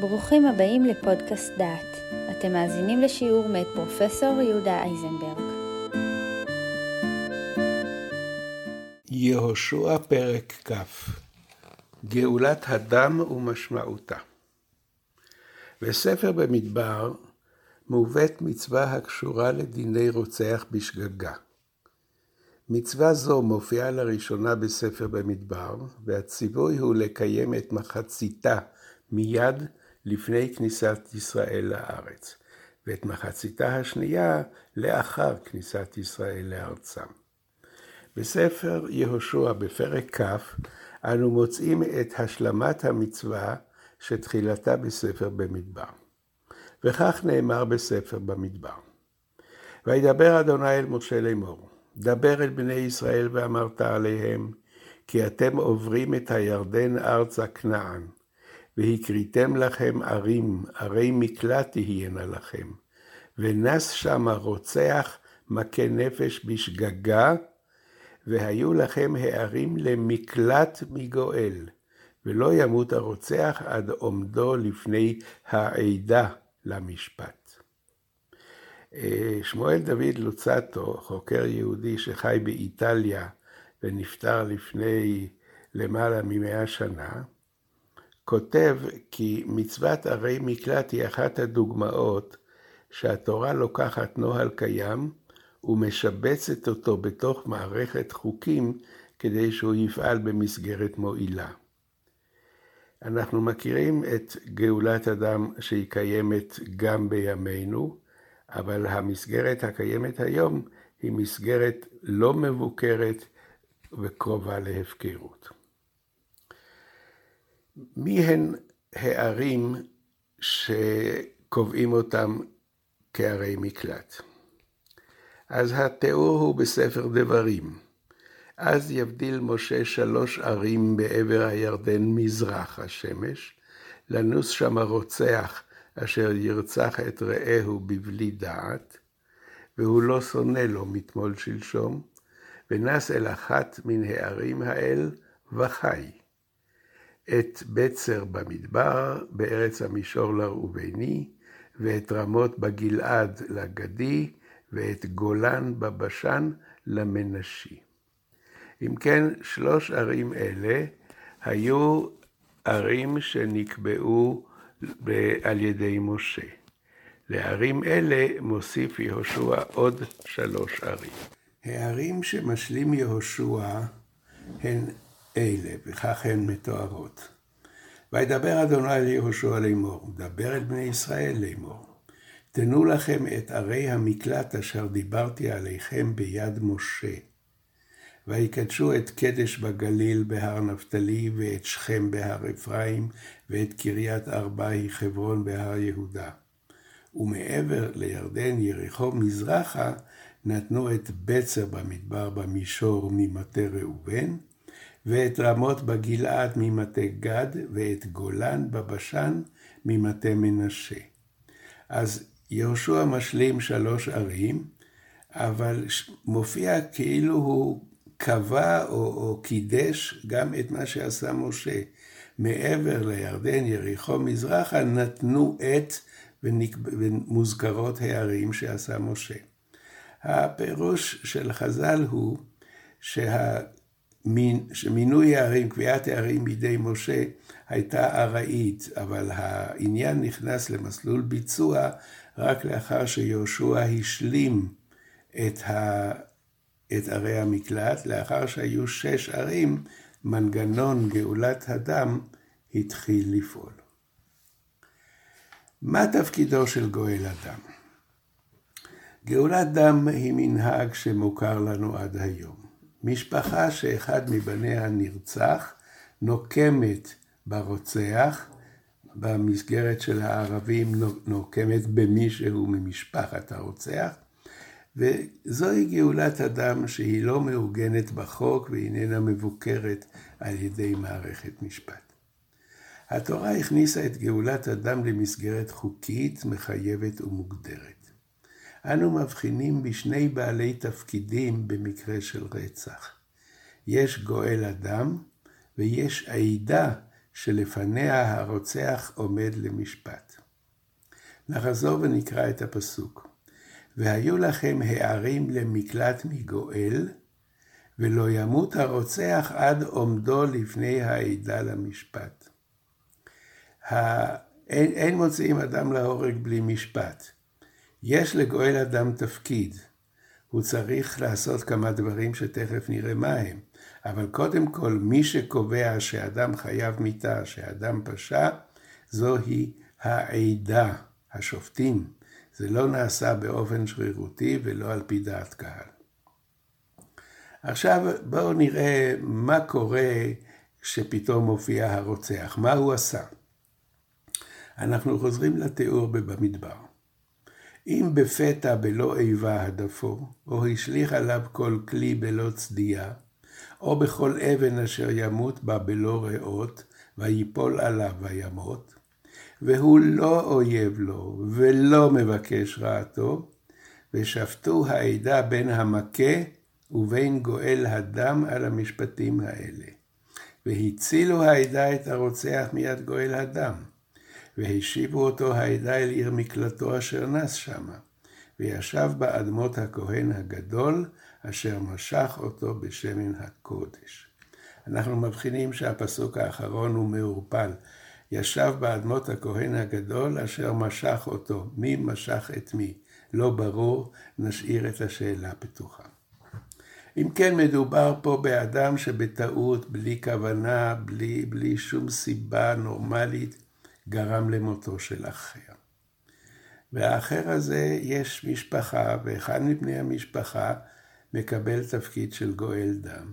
ברוכים הבאים לפודקאסט דעת. אתם מאזינים לשיעור מאת פרופסור יהודה אייזנברג. יהושע פרק כ' גאולת הדם ומשמעותה בספר במדבר מובאת מצווה הקשורה לדיני רוצח בשגגה. מצווה זו מופיעה לראשונה בספר במדבר, והציווי הוא לקיים את מחציתה מיד לפני כניסת ישראל לארץ, ואת מחציתה השנייה לאחר כניסת ישראל לארצם. בספר יהושע בפרק כ' אנו מוצאים את השלמת המצווה שתחילתה בספר במדבר. וכך נאמר בספר במדבר. וידבר אדוני אל משה לאמור, דבר אל בני ישראל ואמרת עליהם, כי אתם עוברים את הירדן ארצה כנען, והקריתם לכם ערים, ערי מקלט תהיינה לכם. ונס שם הרוצח מכה נפש בשגגה, והיו לכם הערים למקלט מגואל, ולא ימות הרוצח עד עומדו לפני העדה למשפט. אה, שמואל דוד לוצטו, חוקר יהודי שחי באיטליה ונפטר לפני למעלה ממאה שנה, כותב כי מצוות ערי מקלט היא אחת הדוגמאות שהתורה לוקחת נוהל קיים ומשבצת אותו בתוך מערכת חוקים כדי שהוא יפעל במסגרת מועילה. אנחנו מכירים את גאולת אדם שהיא קיימת גם בימינו, אבל המסגרת הקיימת היום היא מסגרת לא מבוקרת וקרובה להפקרות. מי הן הערים שקובעים אותם כערי מקלט? אז התיאור הוא בספר דברים. אז יבדיל משה שלוש ערים בעבר הירדן מזרח השמש, לנוס שם הרוצח אשר ירצח את רעהו בבלי דעת, והוא לא שונא לו מתמול שלשום, ונס אל אחת מן הערים האל וחי. את בצר במדבר, בארץ המישור לראובני, ואת רמות בגלעד לגדי, ואת גולן בבשן למנשי. אם כן, שלוש ערים אלה היו ערים שנקבעו על ידי משה. לערים אלה מוסיף יהושע עוד שלוש ערים. הערים שמשלים יהושע הן אלה, וכך הן מתוארות. וידבר אדוני אל יהושע לאמור, דבר אל בני ישראל לאמור. תנו לכם את ערי המקלט אשר דיברתי עליכם ביד משה. ויקדשו את קדש בגליל בהר נפתלי, ואת שכם בהר אפרים, ואת קריית ארבע היא חברון בהר יהודה. ומעבר לירדן יריחו מזרחה, נתנו את בצר במדבר במישור ממטה ראובן, ואת רמות בגלעד ממטה גד, ואת גולן בבשן ממטה מנשה. אז יהושע משלים שלוש ערים, אבל מופיע כאילו הוא קבע או, או קידש גם את מה שעשה משה. מעבר לירדן, יריחו, מזרחה, נתנו את ומוזכרות הערים שעשה משה. הפירוש של חז"ל הוא שה... שמינוי הערים, קביעת הערים בידי משה, הייתה ארעית, אבל העניין נכנס למסלול ביצוע רק לאחר שיהושע השלים את, ה, את ערי המקלט, לאחר שהיו שש ערים, מנגנון גאולת הדם התחיל לפעול. מה תפקידו של גואל הדם? גאולת דם היא מנהג שמוכר לנו עד היום. משפחה שאחד מבניה נרצח, נוקמת ברוצח, במסגרת של הערבים נוקמת במישהו ממשפחת הרוצח, וזוהי גאולת אדם שהיא לא מעוגנת בחוק ואיננה מבוקרת על ידי מערכת משפט. התורה הכניסה את גאולת אדם למסגרת חוקית, מחייבת ומוגדרת. אנו מבחינים בשני בעלי תפקידים במקרה של רצח. יש גואל אדם ויש עדה שלפניה הרוצח עומד למשפט. נחזור ונקרא את הפסוק. והיו לכם הערים למקלט מגואל, ולא ימות הרוצח עד עומדו לפני העדה למשפט. אין, אין מוציאים אדם להורג בלי משפט. יש לגואל אדם תפקיד. הוא צריך לעשות כמה דברים שתכף נראה מה הם. אבל קודם כל, מי שקובע שאדם חייב מיתה, שאדם פשע, זוהי העדה, השופטים. זה לא נעשה באופן שרירותי ולא על פי דעת קהל. עכשיו בואו נראה מה קורה כשפתאום מופיע הרוצח, מה הוא עשה. אנחנו חוזרים לתיאור במדבר. אם בפתע בלא איבה הדפו, או השליך עליו כל כלי בלא צדיה, או בכל אבן אשר ימות בה בלא ריאות, ויפול עליו וימות, והוא לא אויב לו, ולא מבקש רעתו, ושפטו העדה בין המכה ובין גואל הדם על המשפטים האלה. והצילו העדה את הרוצח מיד גואל הדם, והשיבו אותו העדה אל עיר מקלטו אשר נס שמה, וישב באדמות הכהן הגדול, אשר משך אותו בשמן הקודש. אנחנו מבחינים שהפסוק האחרון הוא מעורפל. ישב באדמות הכהן הגדול אשר משך אותו. מי משך את מי? לא ברור, נשאיר את השאלה פתוחה. אם כן, מדובר פה באדם שבטעות, בלי כוונה, בלי, בלי שום סיבה נורמלית, גרם למותו של אחר. והאחר הזה יש משפחה, ואחד מבני המשפחה מקבל תפקיד של גואל דם.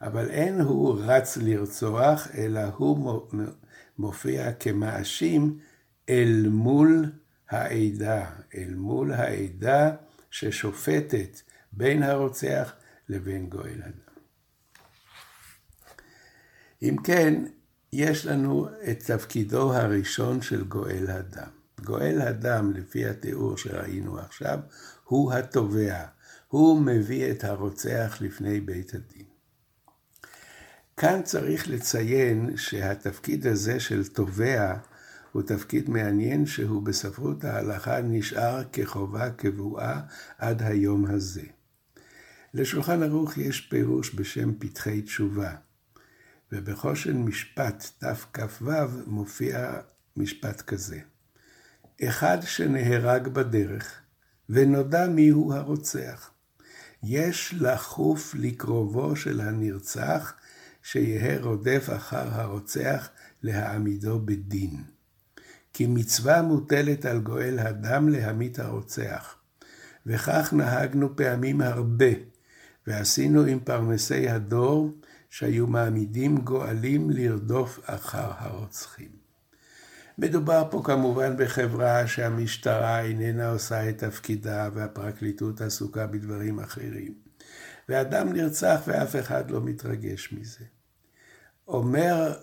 אבל אין הוא רץ לרצוח, אלא הוא מופיע כמאשים אל מול העדה, אל מול העדה ששופטת בין הרוצח לבין גואל הדם. אם כן, יש לנו את תפקידו הראשון של גואל הדם. גואל הדם, לפי התיאור שראינו עכשיו, הוא התובע. הוא מביא את הרוצח לפני בית הדין. כאן צריך לציין שהתפקיד הזה של תובע הוא תפקיד מעניין שהוא בספרות ההלכה נשאר כחובה קבועה עד היום הזה. לשולחן ערוך יש פירוש בשם פתחי תשובה, ובחושן משפט תכ"ו מופיע משפט כזה: אחד שנהרג בדרך, ונודע מיהו הרוצח. יש לחוף לקרובו של הנרצח, שיהא רודף אחר הרוצח להעמידו בדין. כי מצווה מוטלת על גואל הדם להמית הרוצח. וכך נהגנו פעמים הרבה, ועשינו עם פרנסי הדור, שהיו מעמידים גואלים לרדוף אחר הרוצחים. מדובר פה כמובן בחברה שהמשטרה איננה עושה את תפקידה והפרקליטות עסוקה בדברים אחרים. ואדם נרצח ואף אחד לא מתרגש מזה. אומר,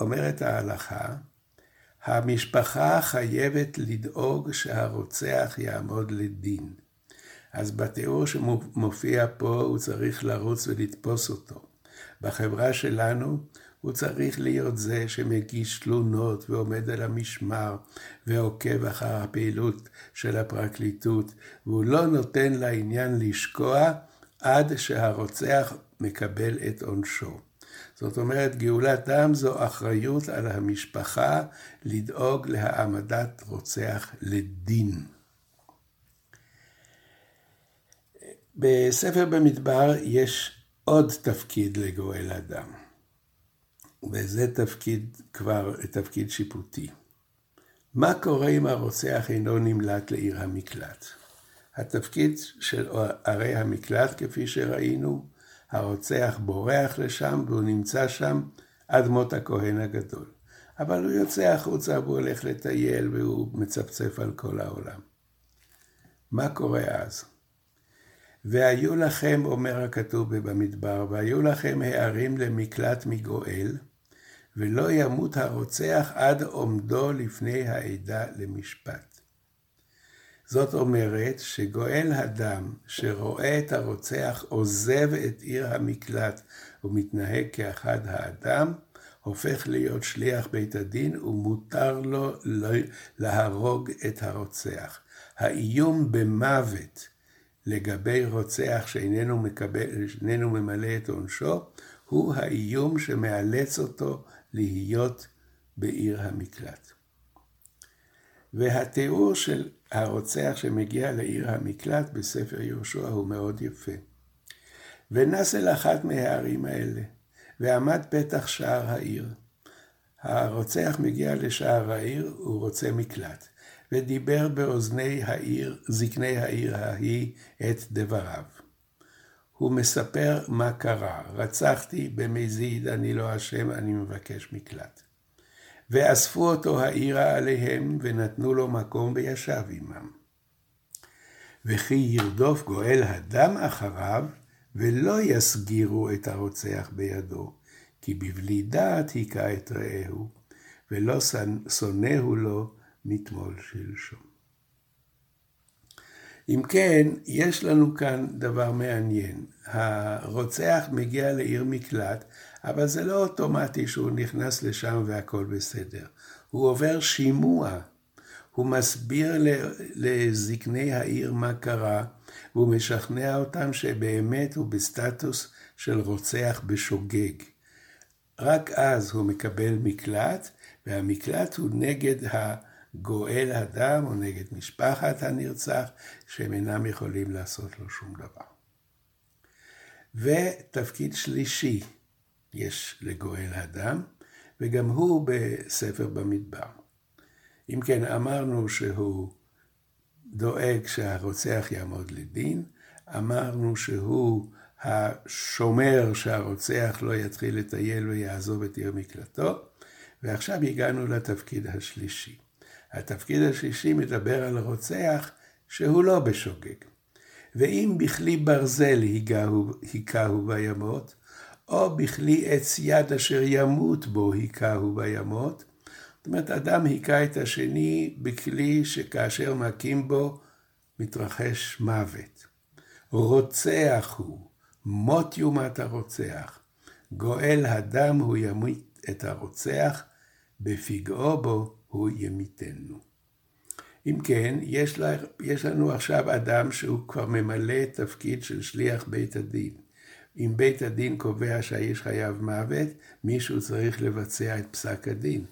אומרת ההלכה, המשפחה חייבת לדאוג שהרוצח יעמוד לדין. אז בתיאור שמופיע פה הוא צריך לרוץ ולתפוס אותו. בחברה שלנו הוא צריך להיות זה שמגיש תלונות ועומד על המשמר ועוקב אחר הפעילות של הפרקליטות, והוא לא נותן לעניין לשקוע עד שהרוצח מקבל את עונשו. זאת אומרת, גאולת דם זו אחריות על המשפחה לדאוג להעמדת רוצח לדין. בספר במדבר יש עוד תפקיד לגואל אדם. וזה תפקיד כבר, תפקיד שיפוטי. מה קורה אם הרוצח אינו נמלט לעיר המקלט? התפקיד של ערי המקלט, כפי שראינו, הרוצח בורח לשם והוא נמצא שם עד מות הכהן הגדול. אבל הוא יוצא החוצה והוא הולך לטייל והוא מצפצף על כל העולם. מה קורה אז? והיו לכם, אומר הכתוב במדבר, והיו לכם הערים למקלט מגואל, ולא ימות הרוצח עד עומדו לפני העדה למשפט. זאת אומרת שגואל הדם שרואה את הרוצח עוזב את עיר המקלט ומתנהג כאחד האדם, הופך להיות שליח בית הדין ומותר לו להרוג את הרוצח. האיום במוות לגבי רוצח שאיננו מקבל, שאיננו ממלא את עונשו, הוא האיום שמאלץ אותו להיות בעיר המקלט. והתיאור של הרוצח שמגיע לעיר המקלט בספר יהושע הוא מאוד יפה. ונס אל אחת מהערים האלה, ועמד פתח שער העיר. הרוצח מגיע לשער העיר, הוא רוצה מקלט, ודיבר באוזני העיר, זקני העיר ההיא, את דבריו. הוא מספר מה קרה, רצחתי במזיד, אני לא אשם, אני מבקש מקלט. ואספו אותו העירה עליהם, ונתנו לו מקום וישב עמם. וכי ירדוף גואל הדם אחריו, ולא יסגירו את הרוצח בידו, כי בבלי דעת היכה את רעהו, ולא שונאהו לו מתמול שלשום. אם כן, יש לנו כאן דבר מעניין. הרוצח מגיע לעיר מקלט, אבל זה לא אוטומטי שהוא נכנס לשם והכל בסדר. הוא עובר שימוע. הוא מסביר לזקני העיר מה קרה, והוא משכנע אותם שבאמת הוא בסטטוס של רוצח בשוגג. רק אז הוא מקבל מקלט, והמקלט הוא נגד הגואל הדם או נגד משפחת הנרצח, שהם אינם יכולים לעשות לו שום דבר. ותפקיד שלישי יש לגואל הדם, וגם הוא בספר במדבר. אם כן, אמרנו שהוא דואג שהרוצח יעמוד לדין, אמרנו שהוא השומר שהרוצח לא יתחיל לטייל ויעזוב את עיר מקלטו, ועכשיו הגענו לתפקיד השלישי. התפקיד השלישי מדבר על רוצח שהוא לא בשוגג. ואם בכלי ברזל היכהו בימות, או בכלי עץ יד אשר ימות בו היכהו בימות, זאת אומרת, אדם היכה את השני בכלי שכאשר מכים בו מתרחש מוות. רוצח הוא, מות יומת הרוצח. גואל הדם הוא ימית את הרוצח, בפגעו בו הוא ימיתנו. אם כן, יש, לה, יש לנו עכשיו אדם שהוא כבר ממלא תפקיד של שליח בית הדין. אם בית הדין קובע שהאיש חייב מוות, מישהו צריך לבצע את פסק הדין.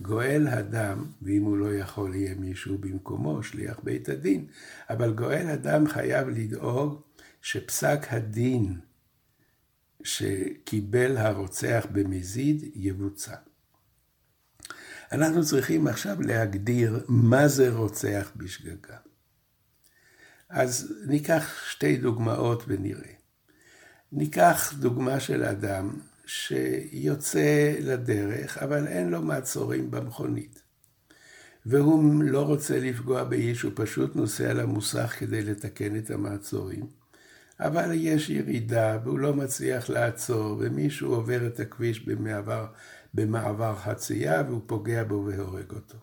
גואל הדם, ואם הוא לא יכול, יהיה מישהו במקומו, שליח בית הדין, אבל גואל הדם חייב לדאוג שפסק הדין שקיבל הרוצח במזיד יבוצע. אנחנו צריכים עכשיו להגדיר מה זה רוצח בשגגה. אז ניקח שתי דוגמאות ונראה. ניקח דוגמה של אדם שיוצא לדרך, אבל אין לו מעצורים במכונית. והוא לא רוצה לפגוע באיש, הוא פשוט נוסע למוסך כדי לתקן את המעצורים. אבל יש ירידה והוא לא מצליח לעצור, ומישהו עובר את הכביש במעבר, במעבר חצייה והוא פוגע בו והורג אותו.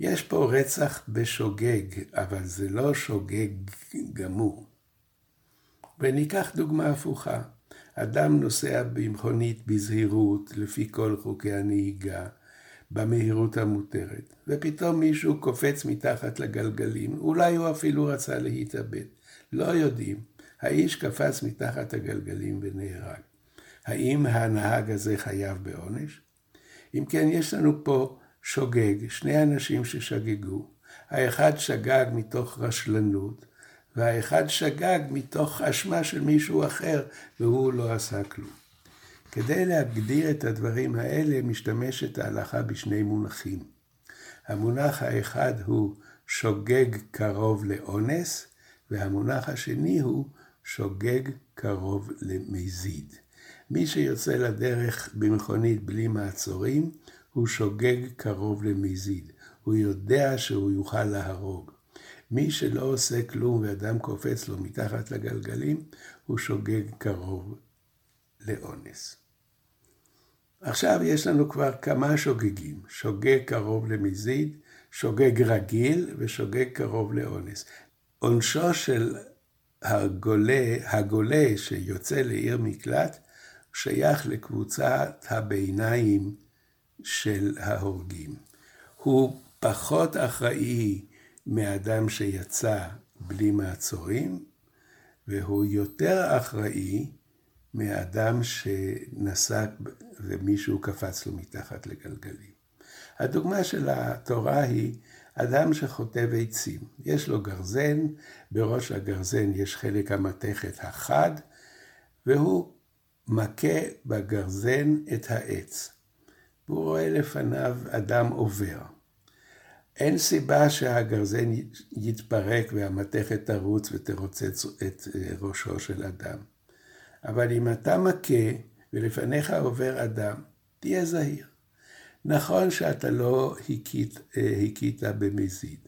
יש פה רצח בשוגג, אבל זה לא שוגג גמור. וניקח דוגמה הפוכה. אדם נוסע במכונית בזהירות, לפי כל חוקי הנהיגה, במהירות המותרת, ופתאום מישהו קופץ מתחת לגלגלים, אולי הוא אפילו רצה להתאבד, לא יודעים. האיש קפץ מתחת הגלגלים ונהרג. האם הנהג הזה חייב בעונש? אם כן, יש לנו פה שוגג, שני אנשים ששגגו. האחד שגג מתוך רשלנות, והאחד שגג מתוך אשמה של מישהו אחר, והוא לא עשה כלום. כדי להגדיר את הדברים האלה, משתמשת ההלכה בשני מונחים. המונח האחד הוא שוגג קרוב לאונס, והמונח השני הוא שוגג קרוב למזיד. מי שיוצא לדרך במכונית בלי מעצורים, הוא שוגג קרוב למזיד. הוא יודע שהוא יוכל להרוג. מי שלא עושה כלום ואדם קופץ לו מתחת לגלגלים, הוא שוגג קרוב לאונס. עכשיו יש לנו כבר כמה שוגגים, שוגג קרוב למזיד, שוגג רגיל ושוגג קרוב לאונס. עונשו של הגולה, הגולה שיוצא לעיר מקלט, שייך לקבוצת הביניים של ההורגים. הוא פחות אחראי מאדם שיצא בלי מעצורים, והוא יותר אחראי מאדם שנסע ומישהו קפץ לו מתחת לגלגלים. הדוגמה של התורה היא אדם שחוטב עצים. יש לו גרזן, בראש הגרזן יש חלק המתכת החד, והוא מכה בגרזן את העץ. והוא רואה לפניו אדם עובר. אין סיבה שהגרזן יתפרק והמתכת תרוץ ותרוצץ את אה, ראשו של אדם. אבל אם אתה מכה ולפניך עובר אדם, תהיה זהיר. נכון שאתה לא הכית, אה, הכית במזיד,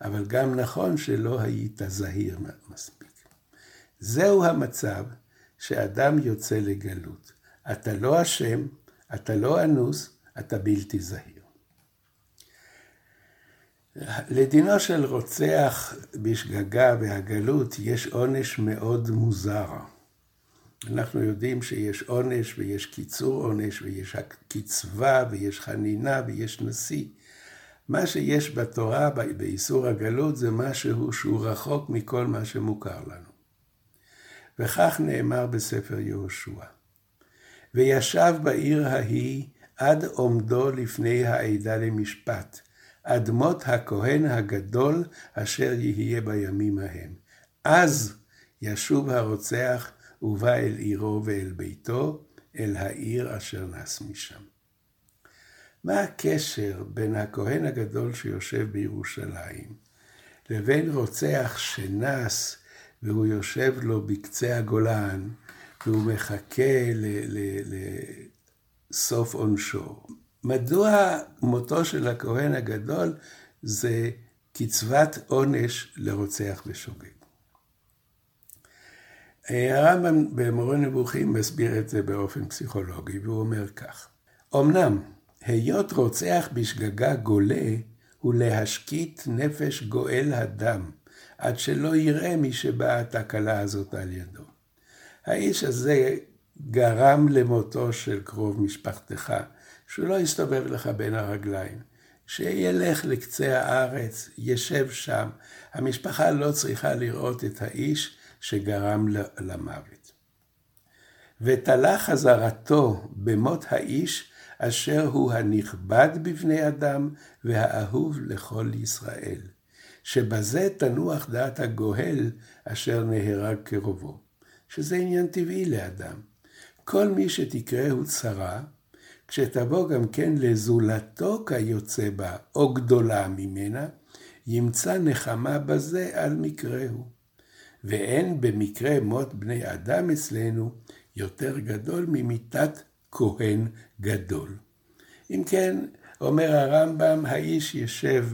אבל גם נכון שלא היית זהיר מספיק. זהו המצב שאדם יוצא לגלות. אתה לא אשם, אתה לא אנוס, אתה בלתי זהיר. לדינו של רוצח בשגגה והגלות יש עונש מאוד מוזר. אנחנו יודעים שיש עונש ויש קיצור עונש ויש קצבה ויש חנינה ויש נשיא. מה שיש בתורה באיסור הגלות זה משהו שהוא רחוק מכל מה שמוכר לנו. וכך נאמר בספר יהושע. וישב בעיר ההיא עד עומדו לפני העדה למשפט, אדמות הכהן הגדול אשר יהיה בימים ההם. אז ישוב הרוצח ובא אל עירו ואל ביתו, אל העיר אשר נס משם. מה הקשר בין הכהן הגדול שיושב בירושלים לבין רוצח שנס והוא יושב לו בקצה הגולן והוא מחכה לסוף עונשו? מדוע מותו של הכהן הגדול זה קצבת עונש לרוצח בשוגג? הרמב"ם במורה נבוכים מסביר את זה באופן פסיכולוגי, והוא אומר כך: אמנם, היות רוצח בשגגה גולה, הוא להשקיט נפש גואל הדם, עד שלא יראה מי שבאה התקלה הזאת על ידו. האיש הזה גרם למותו של קרוב משפחתך, שהוא לא יסתובב לך בין הרגליים, שילך לקצה הארץ, ישב שם. המשפחה לא צריכה לראות את האיש שגרם למוות. ותלה חזרתו במות האיש אשר הוא הנכבד בבני אדם והאהוב לכל ישראל, שבזה תנוח דעת הגואל אשר נהרג קרובו, שזה עניין טבעי לאדם. כל מי שתקראהו צרה, כשתבוא גם כן לזולתו כיוצא בה, או גדולה ממנה, ימצא נחמה בזה על מקראהו. ואין במקרה מות בני אדם אצלנו יותר גדול ממיתת כהן גדול. אם כן, אומר הרמב"ם, האיש ישב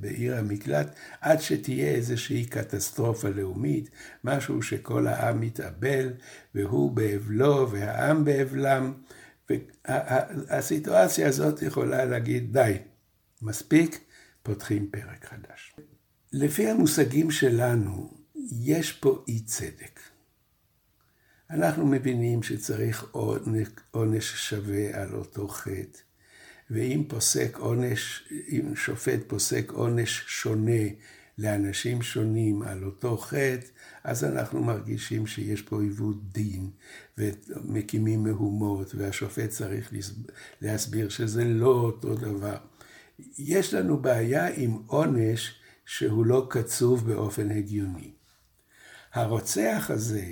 בעיר המקלט עד שתהיה איזושהי קטסטרופה לאומית, משהו שכל העם מתאבל, והוא באבלו והעם באבלם, והסיטואציה הזאת יכולה להגיד, די, מספיק, פותחים פרק חדש. לפי המושגים שלנו, יש פה אי צדק. אנחנו מבינים שצריך עונש שווה על אותו חטא, ואם פוסק עונש, אם שופט פוסק עונש שונה לאנשים שונים על אותו חטא, אז אנחנו מרגישים שיש פה עיוות דין, ומקימים מהומות, והשופט צריך להסביר שזה לא אותו דבר. יש לנו בעיה עם עונש שהוא לא קצוב באופן הגיוני. הרוצח הזה,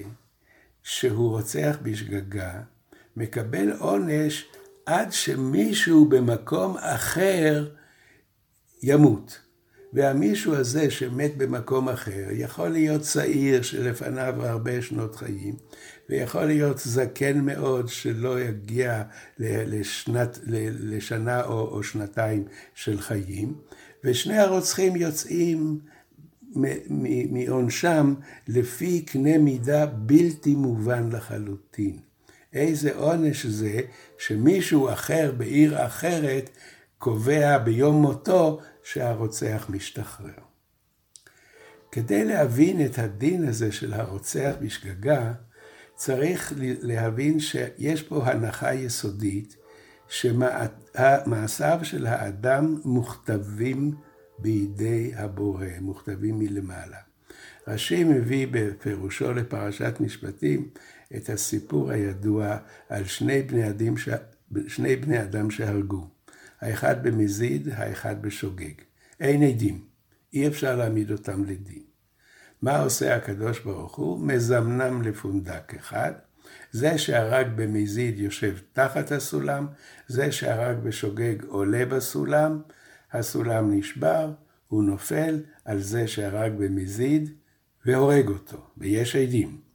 שהוא רוצח בשגגה, מקבל עונש עד שמישהו במקום אחר ימות. והמישהו הזה שמת במקום אחר, יכול להיות צעיר שלפניו הרבה שנות חיים, ויכול להיות זקן מאוד שלא יגיע לשנת, לשנה או, או שנתיים של חיים, ושני הרוצחים יוצאים מעונשם לפי קנה מידה בלתי מובן לחלוטין. איזה עונש זה שמישהו אחר בעיר אחרת קובע ביום מותו שהרוצח משתחרר. כדי להבין את הדין הזה של הרוצח בשגגה, צריך להבין שיש פה הנחה יסודית שמעשיו של האדם מוכתבים בידי הבורא, מוכתבים מלמעלה. רש"י מביא בפירושו לפרשת משפטים את הסיפור הידוע על שני בני, אדם, ש... שני בני אדם שהרגו, האחד במזיד, האחד בשוגג. אין עדים, אי אפשר להעמיד אותם לדין. מה עושה הקדוש ברוך הוא? מזמנם לפונדק אחד. זה שהרג במזיד יושב תחת הסולם, זה שהרג בשוגג עולה בסולם, הסולם נשבר, הוא נופל על זה שהרג במזיד והורג אותו, ויש עדים.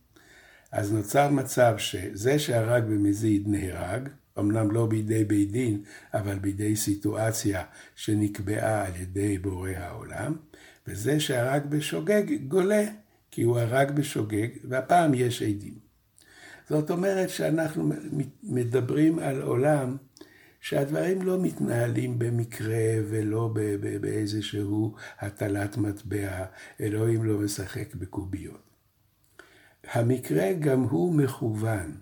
אז נוצר מצב שזה שהרג במזיד נהרג, אמנם לא בידי בית דין, אבל בידי סיטואציה שנקבעה על ידי בורא העולם, וזה שהרג בשוגג גולה, כי הוא הרג בשוגג, והפעם יש עדים. זאת אומרת שאנחנו מדברים על עולם שהדברים לא מתנהלים במקרה ולא באיזשהו הטלת מטבע, אלוהים לא משחק בקוביות. המקרה גם הוא מכוון,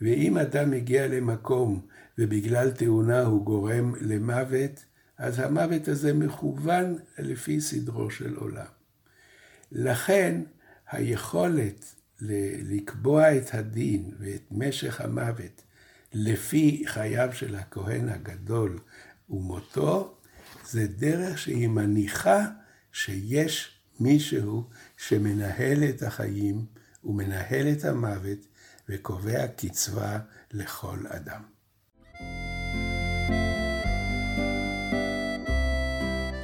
ואם אדם מגיע למקום ובגלל תאונה הוא גורם למוות, אז המוות הזה מכוון לפי סדרו של עולם. לכן היכולת לקבוע את הדין ואת משך המוות לפי חייו של הכהן הגדול ומותו, זה דרך שהיא מניחה שיש מישהו שמנהל את החיים ומנהל את המוות וקובע קצבה לכל אדם.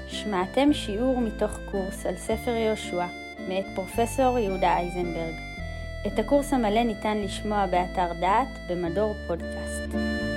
שמעתם שיעור מתוך קורס על ספר יהושע מאת פרופסור יהודה אייזנברג. את הקורס המלא ניתן לשמוע באתר דעת במדור פודקאסט.